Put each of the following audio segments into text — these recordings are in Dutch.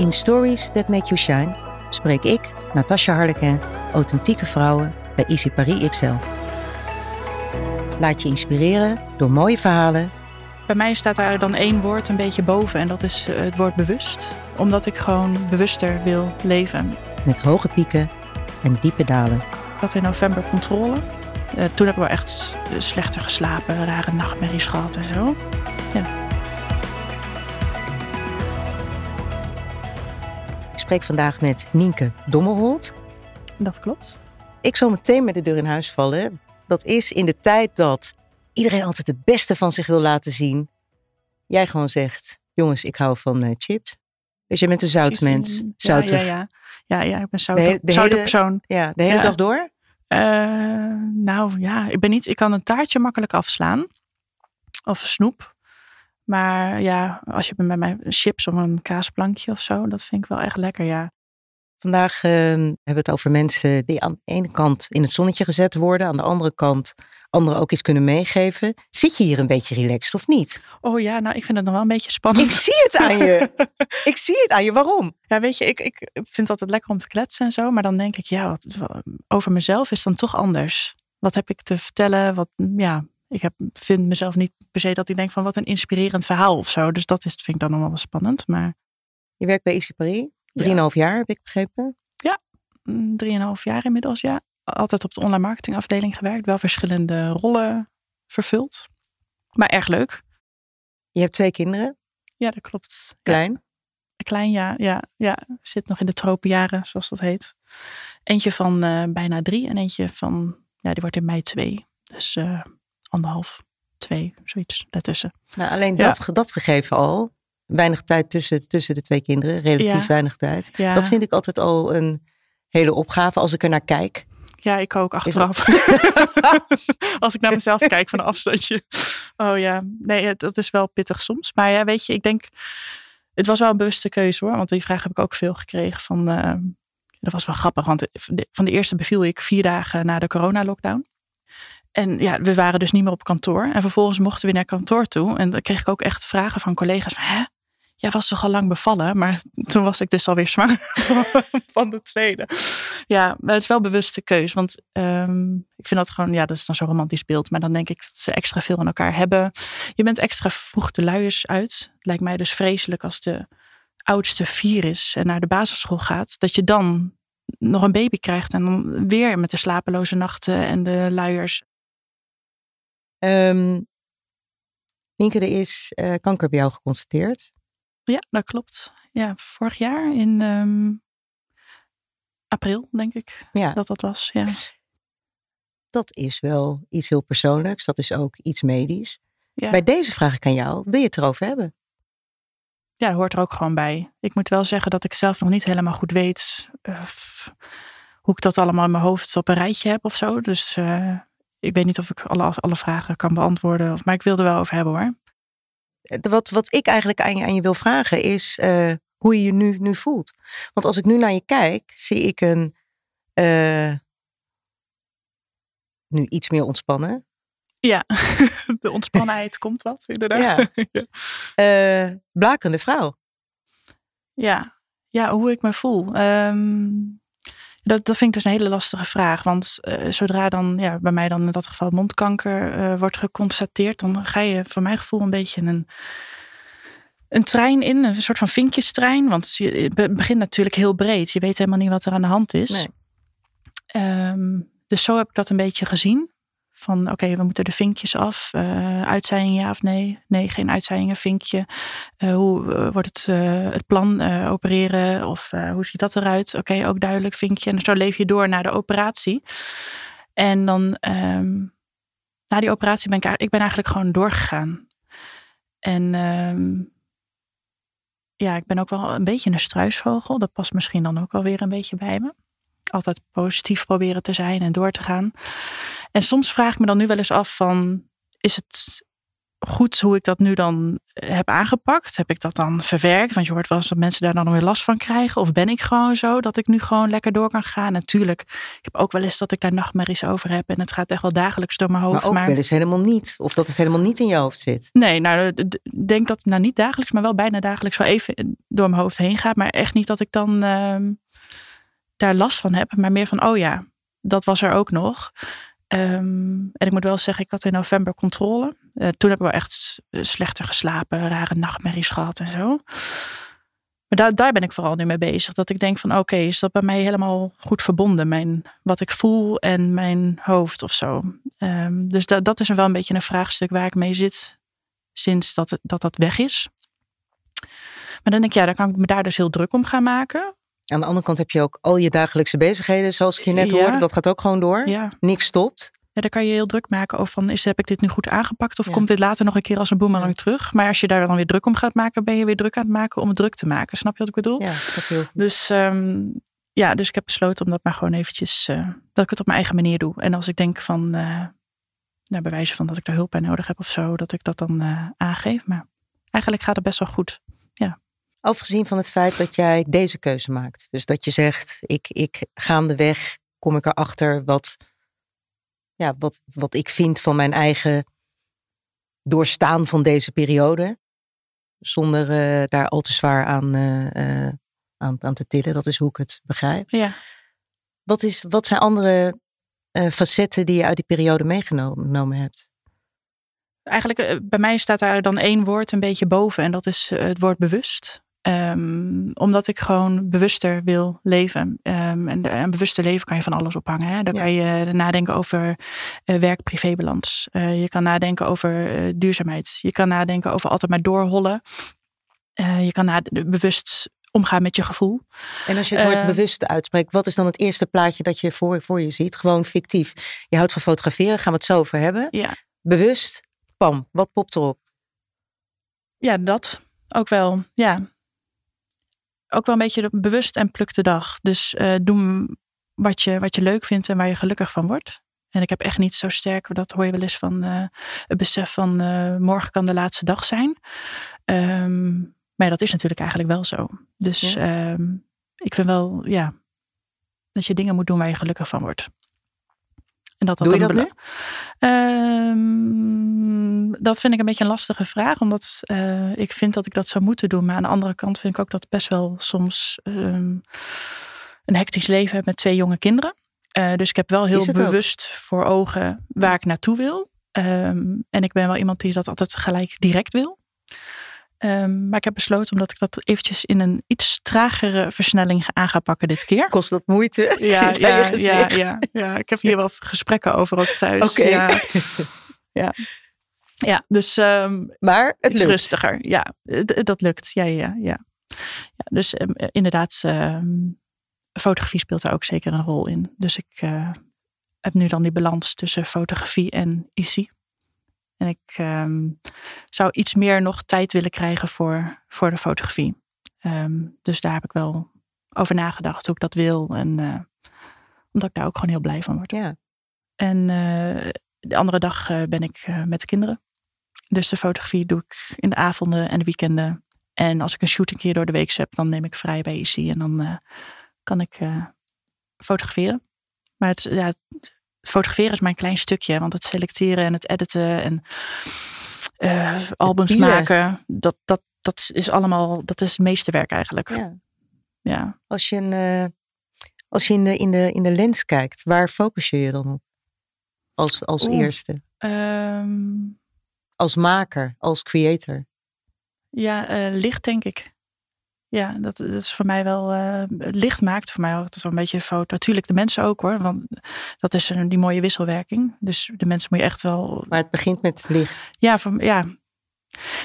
In Stories That Make You Shine spreek ik, Natasha Harleken, authentieke vrouwen bij Easy Paris XL. Laat je inspireren door mooie verhalen. Bij mij staat daar dan één woord een beetje boven en dat is eh, het woord bewust. Omdat ik gewoon bewuster wil leven. Met hoge pieken en diepe dalen. Ik had in november controle. Uh, toen heb ik wel echt slechter geslapen, rare nachtmerries gehad en zo. Ja. Ik spreek vandaag met Nienke Dommelholt. Dat klopt. Ik zal meteen met de deur in huis vallen. Dat is in de tijd dat iedereen altijd het beste van zich wil laten zien. Jij gewoon zegt, jongens, ik hou van uh, chips. Dus je bent een zoutmens. Zoutig. Ja, ja, ja. ja, ja ik ben zout, de, de hele, persoon. Ja, de hele ja. dag door? Uh, nou ja, ik ben niet. Ik kan een taartje makkelijk afslaan. Of snoep. Maar ja, als je bij mij chips of een kaasplankje of zo, dat vind ik wel echt lekker, ja. Vandaag uh, hebben we het over mensen die aan de ene kant in het zonnetje gezet worden, aan de andere kant anderen ook iets kunnen meegeven. Zit je hier een beetje relaxed of niet? Oh ja, nou ik vind het nog wel een beetje spannend. Ik zie het aan je. ik zie het aan je. Waarom? Ja, weet je, ik, ik vind het altijd lekker om te kletsen en zo. Maar dan denk ik, ja, wat, over mezelf is dan toch anders. Wat heb ik te vertellen? Wat, ja, ik heb, vind mezelf niet per se dat ik denk van wat een inspirerend verhaal of zo. Dus dat is, vind ik dan nog wel spannend. Maar... Je werkt bij Easy Paris. Drieënhalf jaar heb ik begrepen. Ja, mm, drieënhalf jaar inmiddels, ja. Altijd op de online marketingafdeling gewerkt. Wel verschillende rollen vervuld. Maar erg leuk. Je hebt twee kinderen? Ja, dat klopt. Klein? Ja. Klein, ja. ja, ja. Zit nog in de tropenjaren, zoals dat heet. Eentje van uh, bijna drie en eentje van, ja, die wordt in mei twee. Dus uh, anderhalf, twee, zoiets daartussen. Nou, alleen ja. dat, dat gegeven al, weinig tijd tussen, tussen de twee kinderen, relatief ja. weinig tijd. Ja. Dat vind ik altijd al een hele opgave als ik er naar kijk. Ja, ik ook achteraf. als ik naar mezelf kijk van een afstandje. Oh ja, nee, dat is wel pittig soms. Maar ja, weet je, ik denk, het was wel een bewuste keuze hoor. Want die vraag heb ik ook veel gekregen van, uh, dat was wel grappig. Want van de eerste beviel ik vier dagen na de corona-lockdown. En ja, we waren dus niet meer op kantoor. En vervolgens mochten we naar kantoor toe. En dan kreeg ik ook echt vragen van collega's. Van, Hè? Jij was toch al lang bevallen? Maar toen was ik dus alweer zwanger van de tweede. Ja, maar het is wel bewuste keus. Want um, ik vind dat gewoon, ja, dat is dan zo romantisch beeld. Maar dan denk ik dat ze extra veel aan elkaar hebben. Je bent extra vroeg de luiers uit. Lijkt mij dus vreselijk als de oudste vier is en naar de basisschool gaat. Dat je dan nog een baby krijgt en dan weer met de slapeloze nachten en de luiers. Um, Nienke, er is uh, kanker bij jou geconstateerd. Ja, dat klopt. Ja, vorig jaar in um, april, denk ik, ja. dat dat was. Ja. Dat is wel iets heel persoonlijks. Dat is ook iets medisch. Ja. Bij deze vraag ik aan jou, wil je het erover hebben? Ja, hoort er ook gewoon bij. Ik moet wel zeggen dat ik zelf nog niet helemaal goed weet uh, hoe ik dat allemaal in mijn hoofd op een rijtje heb of zo. Dus uh, ik weet niet of ik alle, alle vragen kan beantwoorden. Of, maar ik wil er wel over hebben hoor. Wat, wat ik eigenlijk aan je, aan je wil vragen is uh, hoe je je nu, nu voelt. Want als ik nu naar je kijk, zie ik een uh, nu iets meer ontspannen. Ja, de ontspannenheid komt wat, inderdaad. Ja. Uh, blakende vrouw. Ja. ja, hoe ik me voel. Um, dat, dat vind ik dus een hele lastige vraag. Want uh, zodra dan, ja, bij mij dan in dat geval mondkanker uh, wordt geconstateerd, dan ga je voor mijn gevoel een beetje een, een trein in, een soort van vinkjestrein. Want je, het begint natuurlijk heel breed. Je weet helemaal niet wat er aan de hand is. Nee. Um, dus zo heb ik dat een beetje gezien. Van oké, we moeten de vinkjes af. Uh, ja of nee? Nee, geen uitzijingen, vinkje. Uh, hoe uh, wordt het, het plan opereren? Of hoe ziet dat eruit? Oké, ook duidelijk, vinkje. En zo leef je door naar de operatie. En dan um, na die operatie ben ik, ik ben eigenlijk gewoon doorgegaan. En um, ja, ik ben ook wel een beetje een struisvogel. Dat past misschien dan ook wel weer een beetje bij me altijd positief proberen te zijn en door te gaan. En soms vraag ik me dan nu wel eens af van, is het goed hoe ik dat nu dan eh, heb aangepakt. Heb ik dat dan verwerkt? Want je hoort wel eens dat mensen daar dan weer last van krijgen. Of ben ik gewoon zo dat ik nu gewoon lekker door kan gaan? Natuurlijk, ik heb ook wel eens dat ik daar nachtmerries over heb. En het gaat echt wel dagelijks door mijn hoofd. Maar ook wel eens helemaal niet. Of dat het helemaal niet in je hoofd zit. Nee, nou, ik denk dat nou niet dagelijks, maar wel bijna dagelijks wel even door mijn hoofd heen gaat. Maar echt niet dat ik dan ehm, daar last van heb. Maar meer van, oh ja, dat was er ook nog. Ehm, en ik moet wel zeggen, ik had in november controle. Uh, toen heb ik wel echt slechter geslapen, rare nachtmerries gehad en zo. Maar daar, daar ben ik vooral nu mee bezig. Dat ik denk van oké, is dat bij mij helemaal goed verbonden? Mijn, wat ik voel en mijn hoofd of zo. Um, dus dat, dat is wel een beetje een vraagstuk waar ik mee zit sinds dat dat, dat weg is. Maar dan denk ik, ja, dan kan ik me daar dus heel druk om gaan maken. Aan de andere kant heb je ook al je dagelijkse bezigheden, zoals ik je net hoorde. Dat gaat ook gewoon door. Ja. Niks stopt. Ja, daar kan je heel druk maken over van, is, heb ik dit nu goed aangepakt of komt dit later nog een keer als een boemerang terug? Maar als je daar dan weer druk om gaat maken, ben je weer druk aan het maken om het druk te maken. Snap je wat ik bedoel? Ja, dat heel Dus um, ja, dus ik heb besloten om dat maar gewoon eventjes, uh, dat ik het op mijn eigen manier doe. En als ik denk van, uh, nou, bewijzen van dat ik er hulp bij nodig heb of zo, dat ik dat dan uh, aangeef. Maar eigenlijk gaat het best wel goed. Ja. Afgezien van het feit dat jij deze keuze maakt. Dus dat je zegt, ik, ik gaandeweg kom ik erachter wat, ja, wat, wat ik vind van mijn eigen doorstaan van deze periode. Zonder uh, daar al te zwaar aan, uh, uh, aan, aan, te tillen. Dat is hoe ik het begrijp. Ja. Wat, is, wat zijn andere facetten die je uit die periode meegenomen hebt? Eigenlijk, bij mij staat daar dan één woord een beetje boven. En dat is het woord bewust. Um, omdat ik gewoon bewuster wil leven. Um, en, een bewuster leven kan je van alles ophangen. Hè? Dan kan je nadenken over uh, werk-privébalans. Uh, je kan nadenken over uh, duurzaamheid. Je kan nadenken over altijd maar doorhollen. je kan bewust omgaan met je gevoel. En als je het woord ehm, bewust uitspreekt, wat is dan het eerste plaatje dat je voor, voor je ziet? Gewoon fictief. Je houdt van fotograferen, gaan we het zo over hebben. Ja. Bewust, pam, wat popt erop? Ja, dat ook wel. Ja, ook wel een beetje bewust en pluk de dag. Dus uh, doen wat je, wat je leuk vindt en waar je gelukkig van wordt. En ik heb echt niet zo sterk, dat hoor je wel eens van uh, het besef van uh, morgen kan de laatste dag zijn. Um, maar dat is natuurlijk eigenlijk wel zo. Dus ja. um, ik vind wel, ja, dat je dingen moet doen waar je gelukkig van wordt. En dat Doe je dat nu? Um, dat vind ik een beetje een lastige vraag. Omdat uh, ik vind dat ik dat zou moeten doen. Maar aan de andere kant vind ik ook dat ik best wel soms um, een hectisch leven heb met twee jonge kinderen. Uh, dus ik heb wel heel bewust ook? voor ogen waar ik naartoe wil. Um, en ik ben wel iemand die dat altijd gelijk direct wil. Um, maar ik heb besloten omdat ik dat eventjes in een iets tragere versnelling aan ga pakken dit keer. Kost dat moeite? Ja, ja, ja, ja, ja, ik heb hier wel gesprekken over ook thuis. Oké. Ja. ja. ja. dus. Um, maar het lukt. rustiger. Ja, dat lukt. Ja, ja, ja. ja dus um, inderdaad, fotografie speelt daar ook zeker een rol in. Dus ik uh, heb nu dan die balans tussen fotografie en IC. En ik um, zou iets meer nog tijd willen krijgen voor, voor de fotografie. Um, dus daar heb ik wel over nagedacht hoe ik dat wil. En uh, omdat ik daar ook gewoon heel blij van word. Ja. En uh, de andere dag uh, ben ik met de kinderen. Dus de fotografie doe ik in de avonden en de weekenden. En als ik een shoot een keer door de week heb, dan neem ik vrij bij IC. En dan kan ik fotograferen. Maar het, ja, fotograferen is mijn klein stukje. Want het selecteren en het editen en uh, albums maken, dat, dat, dat is allemaal, dat is het meeste werk eigenlijk. Ja. ja. Als je, een, uh, als je in, de, in, de, in de lens kijkt, waar focus je je dan op? Als, als Oeh, eerste? Um, als maker, als creator? Ja, uh, licht denk ik. Ja, dat, dat is voor mij wel. Uh, licht maakt voor mij ook een beetje een foto. Natuurlijk de mensen ook hoor. Want dat is een, die mooie wisselwerking. Dus de mensen moet je echt wel. Maar het begint met licht. Ja, van, ja.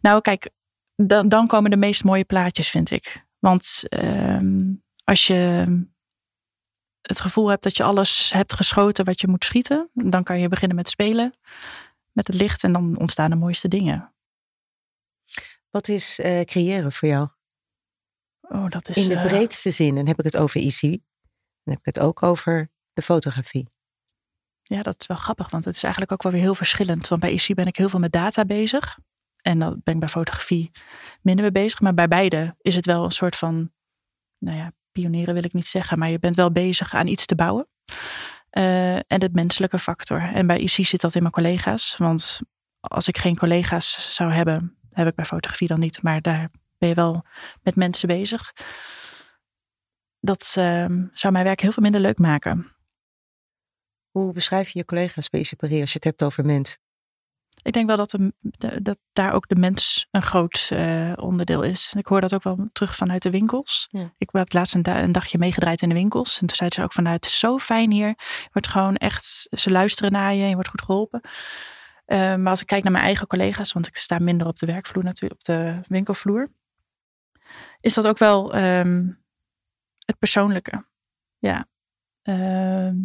Nou, kijk, dan, dan komen de meest mooie plaatjes, vind ik. Want uh, als je het gevoel hebt dat je alles hebt geschoten wat je moet schieten, dan kan je beginnen met spelen met het licht en dan ontstaan de mooiste dingen. Wat is uh, creëren voor jou? Oh, dat is, in de breedste zin. En heb ik het over IC. Dan heb ik het ook over de fotografie. ja, dat is wel grappig, want het is eigenlijk ook wel weer heel verschillend. Want bij IC ben ik heel veel met data bezig. En dan ben ik bij fotografie minder mee bezig. Maar bij beide is het wel een soort van, nou ja, pionieren wil ik niet zeggen, maar je bent wel bezig aan iets te bouwen. Uh, en de menselijke factor. En bij IC zit dat in mijn collega's. Want als ik geen collega's zou hebben, heb ik bij fotografie dan niet. Maar daar ben je wel met mensen bezig. Dat uh, zou mijn werk heel veel minder leuk maken. Hoe beschrijf je je collega's bij als je het hebt over mens? Ik denk wel dat, de, dat daar ook de mens een groot uh, onderdeel is. Ik hoor dat ook wel terug vanuit de winkels. Ja. Ik heb laatst een, een, dagje meegedraaid in de winkels. En toen zeiden ze ook van, nou, het is zo fijn hier. Je wordt gewoon echt, ze luisteren naar je. Je wordt goed geholpen. Uh, maar als ik kijk naar mijn eigen collega's, want ik sta minder op de werkvloer natuurlijk, op de winkelvloer. Is dat ook wel um, het persoonlijke. Ja, uh,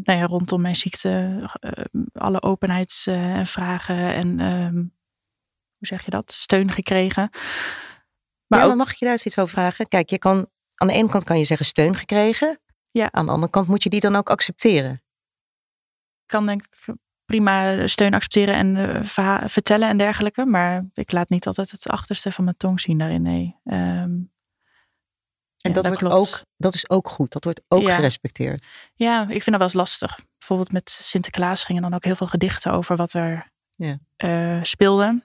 nou ja, rondom mijn ziekte, uh, alle openheidsvragen uh, en ehm, hoe zeg je dat? Steun gekregen. Maar, ja, maar mag ik je daar eens iets over vragen? Kijk, je kan aan de ene kant kan je zeggen steun gekregen. Ja. Aan de andere kant moet je die dan ook accepteren. Ik kan denk ik prima steun accepteren en uh, vertellen en dergelijke. Maar ik laat niet altijd het achterste van mijn tong zien daarin. Nee. Um, en dat, wordt ook, dat is ook goed. Dat wordt ook gerespecteerd. Ja, ik vind dat wel eens lastig. Bijvoorbeeld met Sinterklaas gingen dan ook heel veel gedichten over wat er ja. uh, speelde.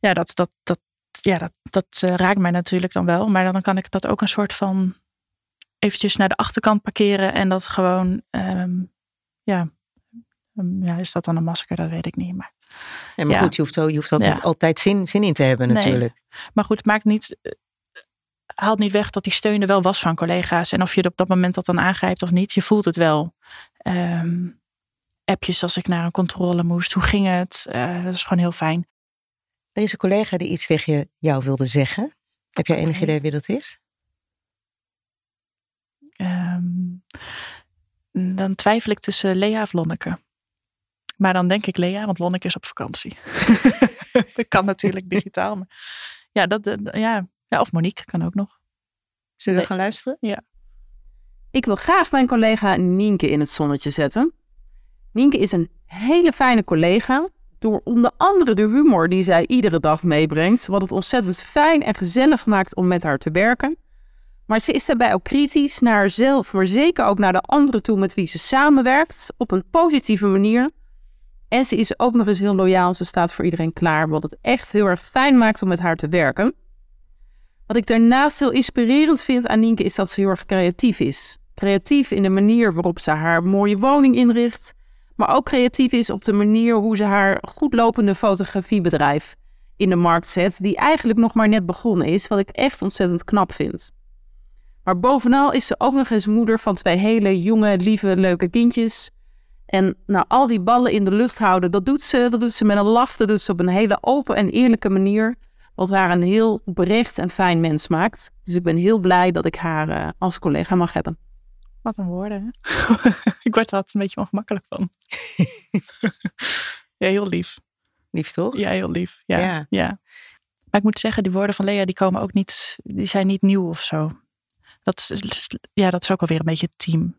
Ja, dat, dat, dat, ja, dat, dat uh, raakt mij natuurlijk dan wel. Maar dan kan ik dat ook een soort van eventjes naar de achterkant parkeren. En dat gewoon, um, ja, um, ja, is dat dan een masker? Dat weet ik niet. Maar, ja, maar goed, je hoeft, zo, je hoeft ook niet altijd zin, zin in te hebben natuurlijk. Nee. Maar goed, het maakt niet haalt niet weg dat die steun er wel was van collega's. En of je op dat moment dat dan aangrijpt of niet, je voelt het wel. Um, appjes als ik naar een controle moest. Hoe ging het? Uh, dat is gewoon heel fijn. Er is een collega die iets tegen jou wilde zeggen. Heb jij enig idee wie dat is? Um, dan twijfel ik tussen Lea of Lonneke. Maar dan denk ik Lea, want Lonneke is op vakantie. dat kan natuurlijk digitaal. Maar ja, dat, ja, ja, of Monique kan ook nog. Zullen we gaan luisteren? Ja. Ik wil graag mijn collega Nienke in het zonnetje zetten. Nienke is een hele fijne collega. Door onder andere de humor die zij iedere dag meebrengt. Wat het ontzettend fijn en gezellig maakt om met haar te werken. Maar ze is daarbij ook kritisch naar haarzelf, maar zeker ook naar de anderen toe met wie ze samenwerkt. Op een positieve manier. En ze is ook nog eens heel loyaal. Ze staat voor iedereen klaar. Wat het echt heel erg fijn maakt om met haar te werken. Wat ik daarnaast heel inspirerend vind aan Nienke is dat ze heel erg creatief is. Creatief in de manier waarop ze haar mooie woning inricht, maar ook creatief is op de manier hoe ze haar goedlopende fotografiebedrijf in de markt zet, die eigenlijk nog maar net begonnen is, wat ik echt ontzettend knap vind. Maar bovenal is ze ook nog eens moeder van twee hele jonge, lieve, leuke kindjes. En nou, al die ballen in de lucht houden, dat doet ze. Dat doet ze met een lach, dat doet ze op een hele open en eerlijke manier. Wat haar een heel oprecht en fijn mens maakt. Dus ik ben heel blij dat ik haar uh, als collega mag hebben. Wat een woorden. ik word er altijd een beetje ongemakkelijk van. ja, heel lief. Lief toch? Ja, heel lief. Ja, ja, ja. Maar ik moet zeggen, die woorden van Lea, die komen ook niet, die zijn niet nieuw of zo. Dat is, ja, dat is ook alweer een beetje het team.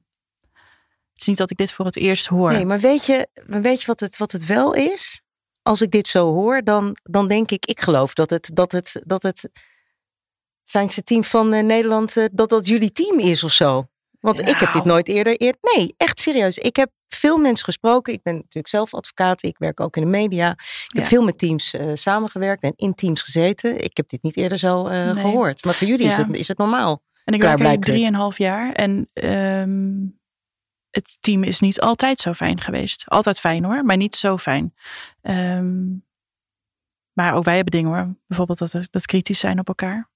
Het is niet dat ik dit voor het eerst hoor. Nee, maar weet je, weet je wat, het, wat het wel is? Als ik dit zo hoor, dan, dan denk ik, ik geloof dat het, dat het, dat het fijnste team van uh, Nederland, uh, dat dat jullie team is of zo. Want ik heb dit nou. nooit eerder, eerder. Nee, echt serieus. Ik heb veel mensen gesproken. Ik ben natuurlijk zelf advocaat. Ik werk ook in de media. Ik heb veel met teams uh, samengewerkt en in teams gezeten. Ik heb dit niet eerder zo nee. gehoord. Maar voor jullie is, het, is het normaal. En ik werk hier drieënhalf jaar. En um, het team is niet altijd zo fijn geweest. Altijd fijn hoor, maar niet zo fijn. Um, maar ook wij hebben dingen hoor. Bijvoorbeeld dat, dat kritisch zijn op elkaar.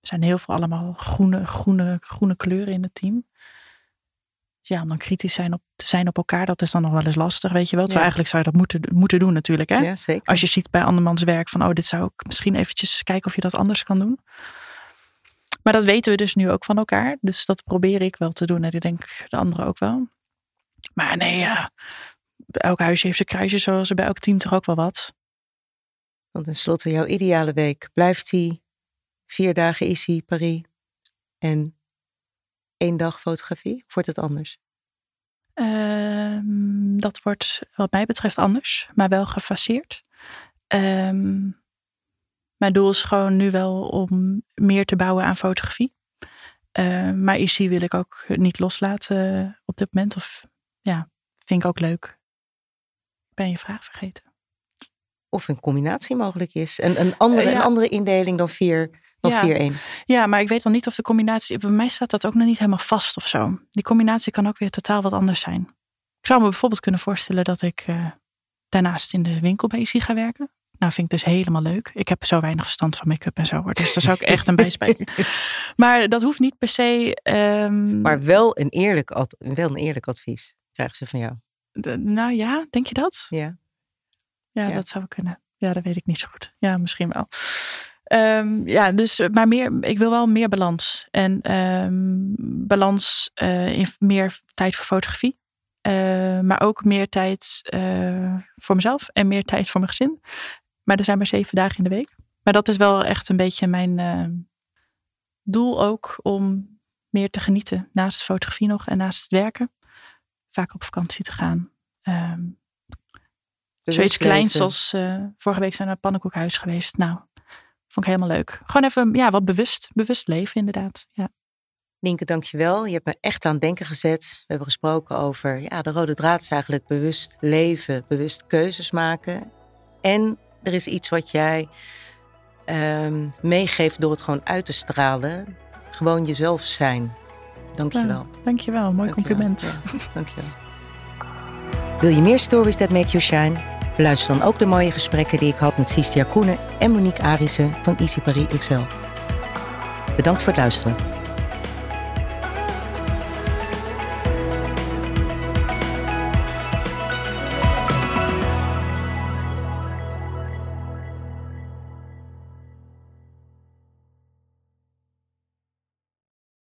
Er zijn heel veel allemaal groene, groene, groene kleuren in het team. Dus ja, om dan kritisch zijn op, te zijn op elkaar, dat is dan nog wel eens lastig, weet je wel. Terwijl eigenlijk zou je dat moeten, moeten doen natuurlijk. Hè? Ja, zeker. Als je ziet bij andermans werk van, oh, dit zou ik misschien eventjes kijken of je dat anders kan doen. Maar dat weten we dus nu ook van elkaar. Dus dat probeer ik wel te doen. En ik denk de anderen ook wel. Maar nee, ja. Elk huisje heeft zijn kruisje, zoals er bij elk team toch ook wel wat. Want tenslotte, jouw ideale week. Blijft die vier dagen ICI, Paris en één dag fotografie? Of wordt het anders? Ehm, dat wordt wat mij betreft anders, maar wel gefaseerd. Ehm, mijn doel is gewoon nu wel om meer te bouwen aan fotografie. Ehm, maar IC wil ik ook niet loslaten op dit moment. Of ja, vind ik ook leuk. Ik ben je vraag vergeten. Of een combinatie mogelijk is. Een, een, andere, een andere indeling dan 4 ja. Ja, maar ik weet dan niet of de combinatie. Bij mij staat dat ook nog niet helemaal vast of zo. Die combinatie kan ook weer totaal wat anders zijn. Ik zou me bijvoorbeeld kunnen voorstellen dat ik uh, daarnaast in de winkel bij IC ga werken. Nou, vind ik dus helemaal leuk. Ik heb zo weinig verstand van make-up en zo. Dus daar zou ik echt een bijspijker. maar dat hoeft niet per se. Um... Maar wel een, eerlijk, wel een eerlijk advies krijgen ze van jou. nou ja, denk je dat? Ja. ja. Ja, dat zou kunnen. Ja, dat weet ik niet zo goed. Ja, misschien wel. Um, ja, dus eh, maar meer, ik wil wel meer balans. En um, balans uh, in meer tijd voor fotografie. Uh, maar ook meer tijd uh, voor mezelf en meer tijd voor mijn gezin. Maar er zijn maar zeven dagen in de week. Maar dat is wel echt een beetje mijn doel ook om meer te genieten. Naast fotografie nog en naast het werken. Vaak op vakantie te gaan. Um, zoiets kleins als vorige week zijn we naar Pannenkoekhuis geweest. Nou, Vond ik helemaal leuk. Gewoon even ja, wat bewust, bewust leven inderdaad. Ja. Nienke, dankjewel. Je hebt me echt aan het denken gezet. We hebben gesproken over, ja, de rode draad is eigenlijk bewust leven, bewust keuzes maken. En er is iets wat jij um, meegeeft door het gewoon uit te stralen. Gewoon jezelf zijn. Dankjewel. Ja, dankjewel, mooi dankjewel. compliment. Ja, dankjewel. Wil je meer stories that make you shine? Beluister dan ook de mooie gesprekken die ik had met Sistia Koenen en Monique Arissen van Easy Paris XL. Bedankt voor het luisteren.